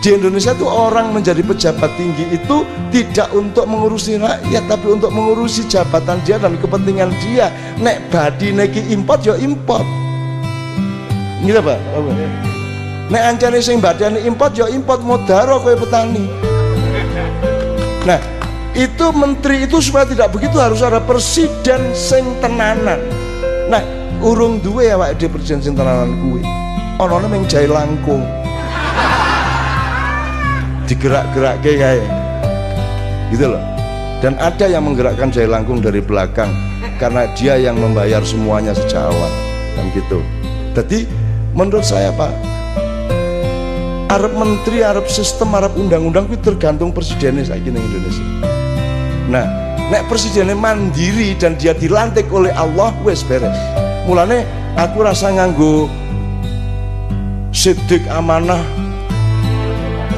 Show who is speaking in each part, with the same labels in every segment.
Speaker 1: di Indonesia itu orang menjadi pejabat tinggi itu tidak untuk mengurusi rakyat tapi untuk mengurusi jabatan dia dan kepentingan dia. Nek badi neki import ya import. Gitu pak. Nek ancane sing badani import ya import. Modaro kowe petani. Nah itu menteri itu supaya tidak begitu harus ada presiden sing tenanan. Nah urung duwe ya pak di presiden sing tenanan kuwi. Ana ning jae langkung digerak-gerak kayak gitu loh. Dan ada yang menggerakkan Jaya Langkung dari belakang karena dia yang membayar semuanya awal dan gitu. Jadi menurut saya Pak Arab menteri, Arab sistem, Arab undang-undang itu tergantung presidennya saya kira Indonesia. Nah nek presidennya mandiri dan dia dilantik oleh Allah wes beres. Mulane aku rasa nganggu sidik amanah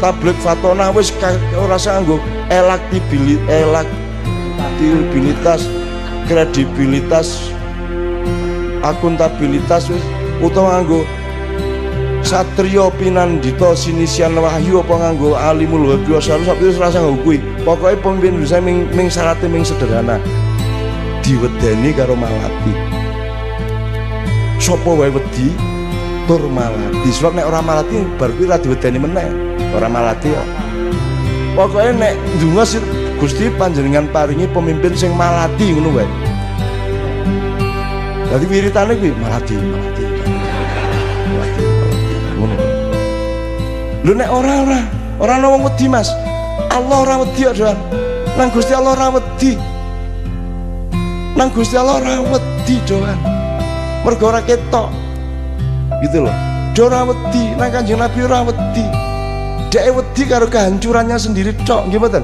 Speaker 1: tablet Fatona wis ora sanggo elektabilitas elektabilitas kredibilitas akuntabilitas wis. Utawa nganggo Satrio Pinandito Sinisian Wahyu apa nganggo Alimul Wabi Wasalu sampe wis rasa nganggo kuwi. Pokoke pemimpin Indonesia ming, ming syaratnya ming sederhana. Diwedeni karo malati. Sapa wae wedi? Tur malati. Sebab nek ora malati bar kuwi ra diwedeni meneh orang malati ya pokoknya nek sih Gusti panjenengan paringi pemimpin sing malati ngono wae. Dadi wiritane kuwi malati malati ngono. Lho nek ora ora ora ana wong wedi Mas. Allah ora wedi kok nang Gusti Allah ora wedi. Nang Gusti Allah ora wedi doan mergo ora ketok. Gitu loh ora wedi nang Kanjeng Nabi ora wedi dia wedi karo kehancurannya sendiri cok gimana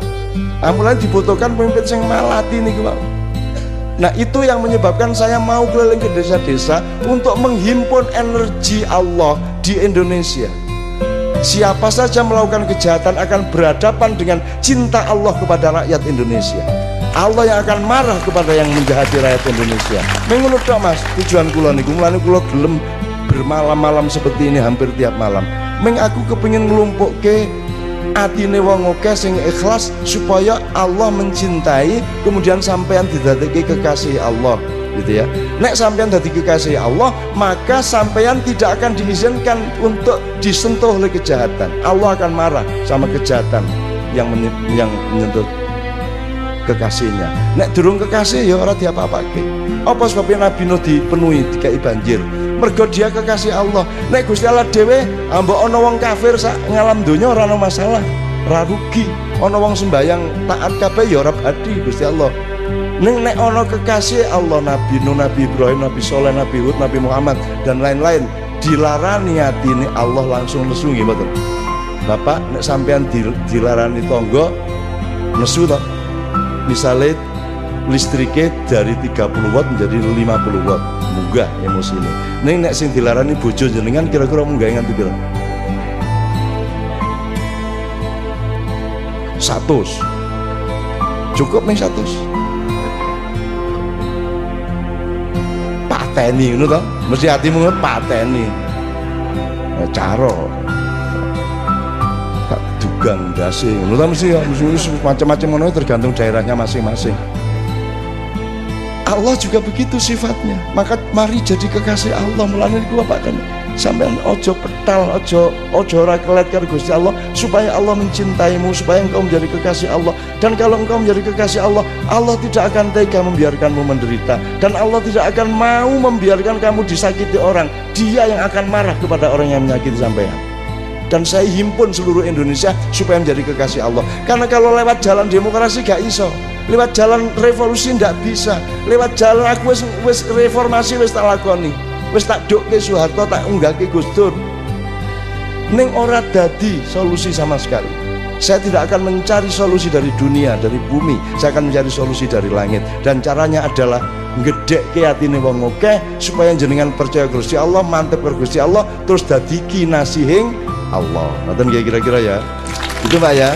Speaker 1: nah, mulai dibutuhkan pemimpin yang malati nih Pak Nah itu yang menyebabkan saya mau keliling ke desa-desa untuk menghimpun energi Allah di Indonesia. Siapa saja melakukan kejahatan akan berhadapan dengan cinta Allah kepada rakyat Indonesia. Allah yang akan marah kepada yang menjahati rakyat Indonesia. Mengulut dok mas, tujuan kulo niku mulane kulo gelem bermalam-malam seperti ini hampir tiap malam. Meng aku kepingin ke atine wong oke sing ikhlas supaya Allah mencintai kemudian sampean didadeki kekasih Allah gitu ya. Nek sampean dadi kekasih Allah maka sampean tidak akan diizinkan untuk disentuh oleh kejahatan. Allah akan marah sama kejahatan yang menyentuh kekasihnya. Nek durung kekasih ya ora diapa-apake apa sebabnya Nabi Nuh dipenuhi dikai banjir mergo dia kekasih Allah. Nek Gusti Allah dhewe ambek ana wong kafir sak ngalam donya ora masalah. Ora rugi. Ana wong sembayang taat kabeh ya ora badi Gusti Allah. Neng nek ana kekasih Allah Nabi Nuh, Nabi Ibrahim, Nabi Soleh, Nabi Hud, Nabi Muhammad dan lain-lain dilarani hati ini Allah langsung nesu nggih mboten. Bapak nek sampean dilarani tonggo nesu toh. Misalnya listriknya dari 30 watt menjadi 50 watt munggah emosi ini. Neng nek sing dilarani bojo jenengan kira-kira munggah nganti pira satu cukup nih satu pateni ngono to? Mesti hatimu pateni. Nah, caro. Tak dugang dasi ngono to mesti ya? Mesti macam-macam ngono tergantung daerahnya masing-masing Allah juga begitu sifatnya. Maka mari jadi kekasih Allah. Melalui gua Pak kan sampean ojo petal ojo ojo ora kelet Gusti Allah. Supaya Allah mencintaimu supaya engkau menjadi kekasih Allah. Dan kalau engkau menjadi kekasih Allah Allah tidak akan tega membiarkanmu menderita. Dan Allah tidak akan mau membiarkan kamu disakiti orang. Dia yang akan marah kepada orang yang menyakiti sampean. Dan saya himpun seluruh Indonesia supaya menjadi kekasih Allah. Karena kalau lewat jalan demokrasi gak iso lewat jalan revolusi ndak bisa. Lewat jalan aku wis wis reformasi wis tak lakoni. Wis tak ke Soeharto tak ke Gus Dur. Ning ora dadi solusi sama sekali. Saya tidak akan mencari solusi dari dunia dari bumi. Saya akan mencari solusi dari langit. Dan caranya adalah gede ke atine wong oke supaya jenengan percaya Gusti Allah mantep ke Allah terus dadi kinasihing Allah. Ngoten kira-kira ya? Itu Pak ya